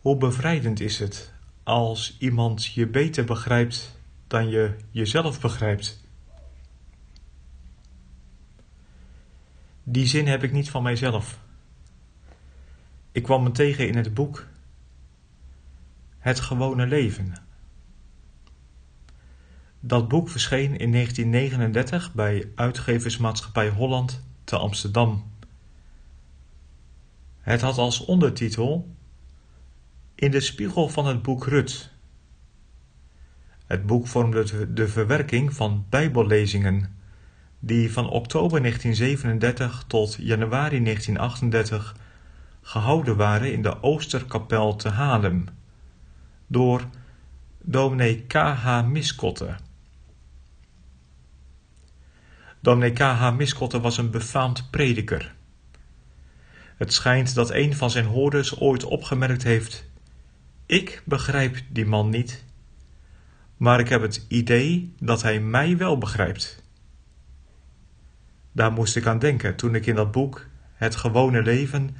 Hoe bevrijdend is het als iemand je beter begrijpt dan je jezelf begrijpt? Die zin heb ik niet van mijzelf. Ik kwam me tegen in het boek Het gewone leven. Dat boek verscheen in 1939 bij uitgeversmaatschappij Holland te Amsterdam. Het had als ondertitel In de spiegel van het boek Rut. Het boek vormde de verwerking van Bijbellezingen die van oktober 1937 tot januari 1938 gehouden waren in de Oosterkapel te Haarlem door dominee K.H. Miskotte. Dominee K.H. Miskotte was een befaamd prediker. Het schijnt dat een van zijn hoorders ooit opgemerkt heeft: Ik begrijp die man niet, maar ik heb het idee dat hij mij wel begrijpt. Daar moest ik aan denken toen ik in dat boek Het gewone leven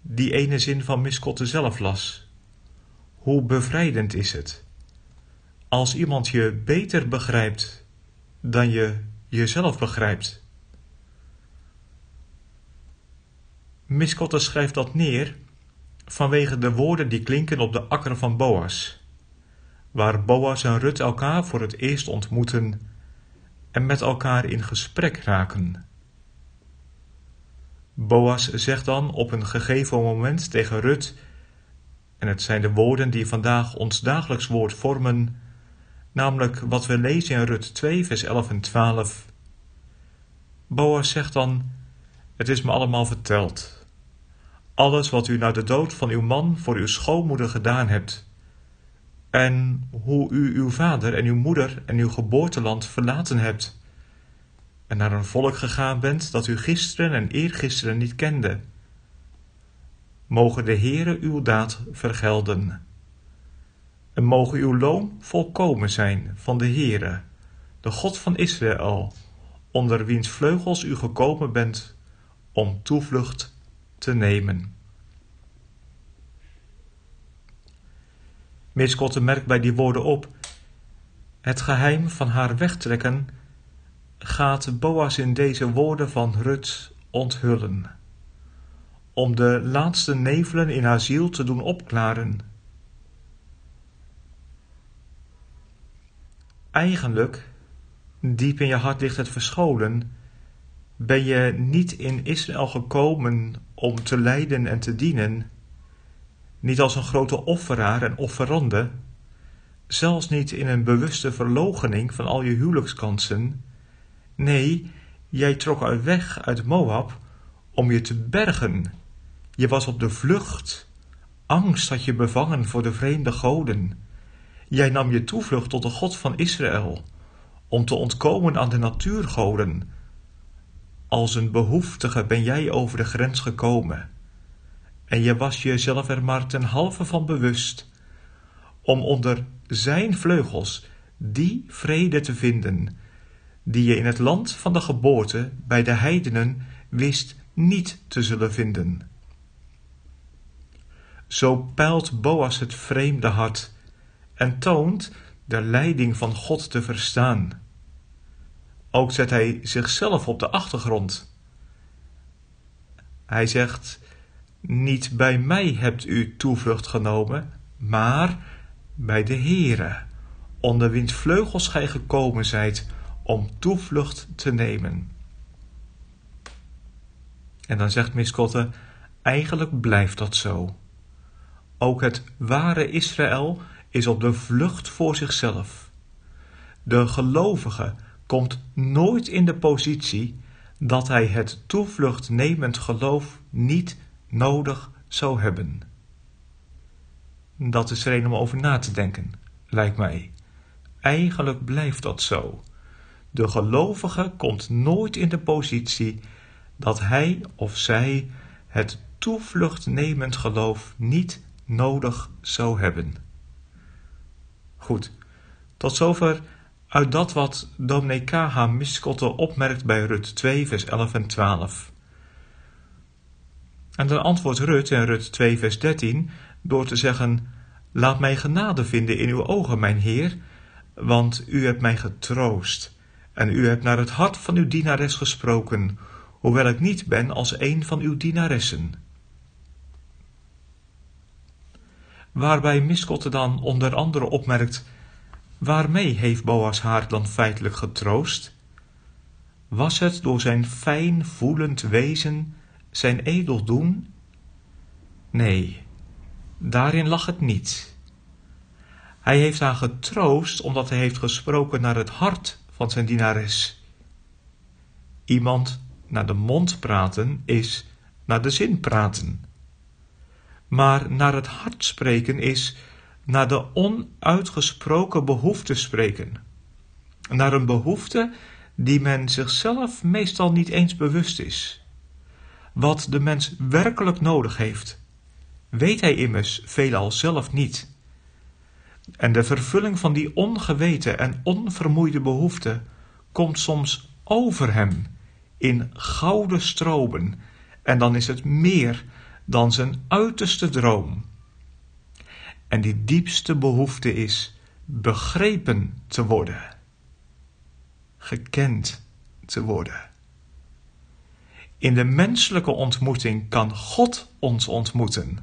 die ene zin van Miskotte zelf las. Hoe bevrijdend is het als iemand je beter begrijpt dan je jezelf begrijpt. Miskotte schrijft dat neer vanwege de woorden die klinken op de akker van Boas, waar Boas en Rut elkaar voor het eerst ontmoeten en met elkaar in gesprek raken. Boas zegt dan op een gegeven moment tegen Rut, en het zijn de woorden die vandaag ons dagelijks woord vormen, namelijk wat we lezen in Rut 2, vers 11 en 12. Boas zegt dan: Het is me allemaal verteld. Alles wat u na de dood van uw man voor uw schoonmoeder gedaan hebt. En hoe u uw vader en uw moeder en uw geboorteland verlaten hebt. En naar een volk gegaan bent dat u gisteren en eergisteren niet kende. Mogen de Heere uw daad vergelden. En mogen uw loon volkomen zijn van de Heere, de God van Israël, onder wiens vleugels u gekomen bent om toevlucht te nemen. Merkt bij die woorden op: het geheim van haar wegtrekken gaat Boas in deze woorden van Rut onthullen, om de laatste nevelen in haar ziel te doen opklaren. Eigenlijk, diep in je hart ligt het verscholen, ben je niet in Israël gekomen om te lijden en te dienen, niet als een grote offeraar en offerande, zelfs niet in een bewuste verloochening van al je huwelijkskansen. Nee, jij trok uit weg uit Moab om je te bergen. Je was op de vlucht. Angst had je bevangen voor de vreemde goden. Jij nam je toevlucht tot de God van Israël, om te ontkomen aan de natuurgoden. Als een behoeftige ben jij over de grens gekomen en je was jezelf er maar ten halve van bewust, om onder zijn vleugels die vrede te vinden, die je in het land van de geboorte bij de heidenen wist niet te zullen vinden. Zo peilt Boas het vreemde hart en toont de leiding van God te verstaan. Ook zet hij zichzelf op de achtergrond. Hij zegt: niet bij mij hebt u toevlucht genomen, maar bij de Heere, onder wiens vleugels gij gekomen zijt om toevlucht te nemen. En dan zegt Miskotte, eigenlijk blijft dat zo. Ook het ware Israël is op de vlucht voor zichzelf. De gelovige komt nooit in de positie dat hij het toevlucht nemend geloof niet nodig zou hebben. dat is een om over na te denken, lijkt mij. Eigenlijk blijft dat zo. De gelovige komt nooit in de positie dat hij of zij het toevluchtnemend geloof niet nodig zou hebben. Goed, tot zover uit dat wat dominee K.H. Miskotte opmerkt bij Rut 2, vers 11 en 12. En dan antwoordt Rut in Rut 2, vers 13 door te zeggen: Laat mij genade vinden in uw ogen, mijn Heer, want u hebt mij getroost en u hebt naar het hart van uw dienares gesproken, hoewel ik niet ben als een van uw dienaressen. Waarbij Miskotte dan onder andere opmerkt: Waarmee heeft Boas haar dan feitelijk getroost? Was het door zijn fijn voelend wezen, zijn edel doen? Nee, daarin lag het niet. Hij heeft haar getroost omdat hij heeft gesproken naar het hart van zijn dienares. Iemand naar de mond praten is naar de zin praten. Maar naar het hart spreken is naar de onuitgesproken behoefte spreken. Naar een behoefte die men zichzelf meestal niet eens bewust is. Wat de mens werkelijk nodig heeft, weet hij immers veelal zelf niet. En de vervulling van die ongeweten en onvermoeide behoefte komt soms over hem in gouden stromen, en dan is het meer dan zijn uiterste droom. En die diepste behoefte is begrepen te worden, gekend te worden. In de menselijke ontmoeting kan God ons ontmoeten.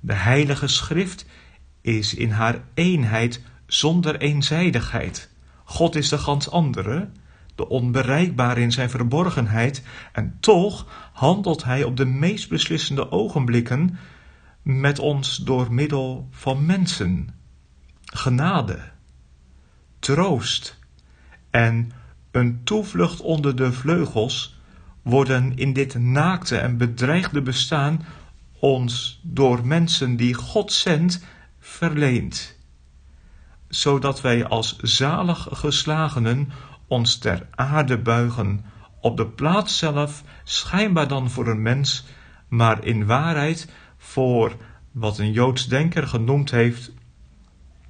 De Heilige Schrift is in haar eenheid zonder eenzijdigheid. God is de gans andere, de onbereikbare in zijn verborgenheid, en toch handelt hij op de meest beslissende ogenblikken met ons door middel van mensen, genade, troost en een toevlucht onder de vleugels worden in dit naakte en bedreigde bestaan ons door mensen die God zendt verleend, zodat wij als zalig geslagenen ons ter aarde buigen, op de plaats zelf schijnbaar dan voor een mens, maar in waarheid voor wat een Joods denker genoemd heeft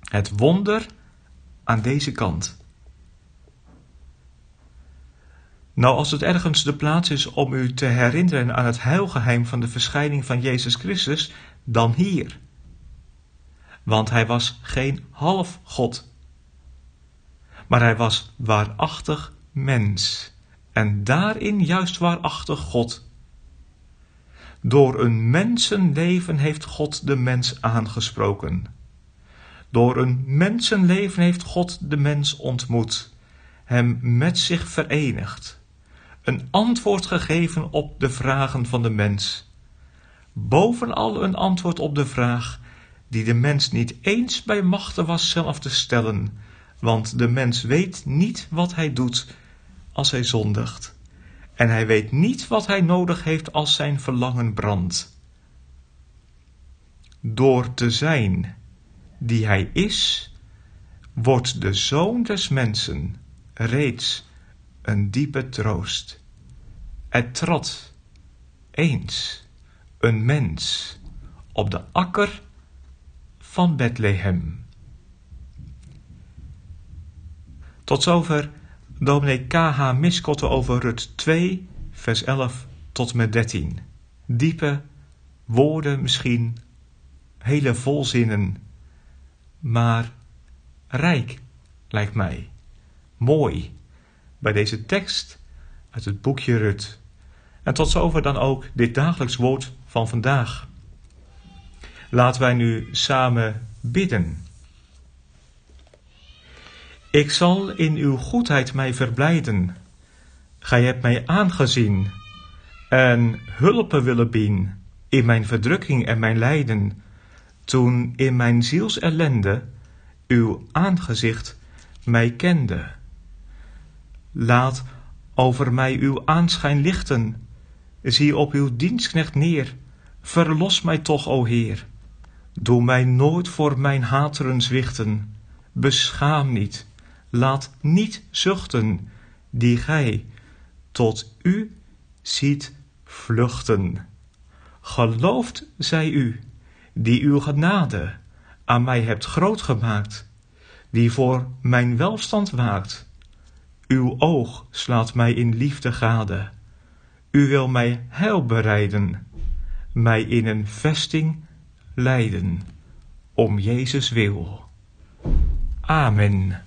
het wonder aan deze kant. Nou, als het ergens de plaats is om u te herinneren aan het heilgeheim van de verschijning van Jezus Christus, dan hier. Want hij was geen half God, maar hij was waarachtig mens en daarin juist waarachtig God. Door een mensenleven heeft God de mens aangesproken. Door een mensenleven heeft God de mens ontmoet, hem met zich verenigd, een antwoord gegeven op de vragen van de mens. Bovenal een antwoord op de vraag die de mens niet eens bij machte was zelf te stellen, want de mens weet niet wat hij doet als hij zondigt en hij weet niet wat hij nodig heeft als zijn verlangen brandt. Door te zijn die hij is, wordt de zoon des mensen reeds een diepe troost. Er trad eens een mens op de akker van Bethlehem. Tot zover dominee K.H. Miskotte over Rut 2, vers 11 tot met 13. Diepe woorden misschien, hele volzinnen, maar rijk lijkt mij. Mooi bij deze tekst uit het boekje Rut. En tot zover dan ook dit dagelijks woord van vandaag. Laten wij nu samen bidden. Ik zal in uw goedheid mij verblijden. Gij hebt mij aangezien en hulpen willen bieden in mijn verdrukking en mijn lijden, toen in mijn ziels ellende uw aangezicht mij kende. Laat over mij uw aanschijn lichten, zie op uw dienstknecht neer, verlos mij toch, o Heer, Doe mij nooit voor mijn hateren zwichten. Beschaam niet, laat niet zuchten, die gij tot u ziet vluchten. Gelooft zij u, die uw genade aan mij hebt groot gemaakt, die voor mijn welstand waakt. Uw oog slaat mij in liefde gade. U wil mij heil bereiden, mij in een vesting leiden, om Jezus wil. Amen.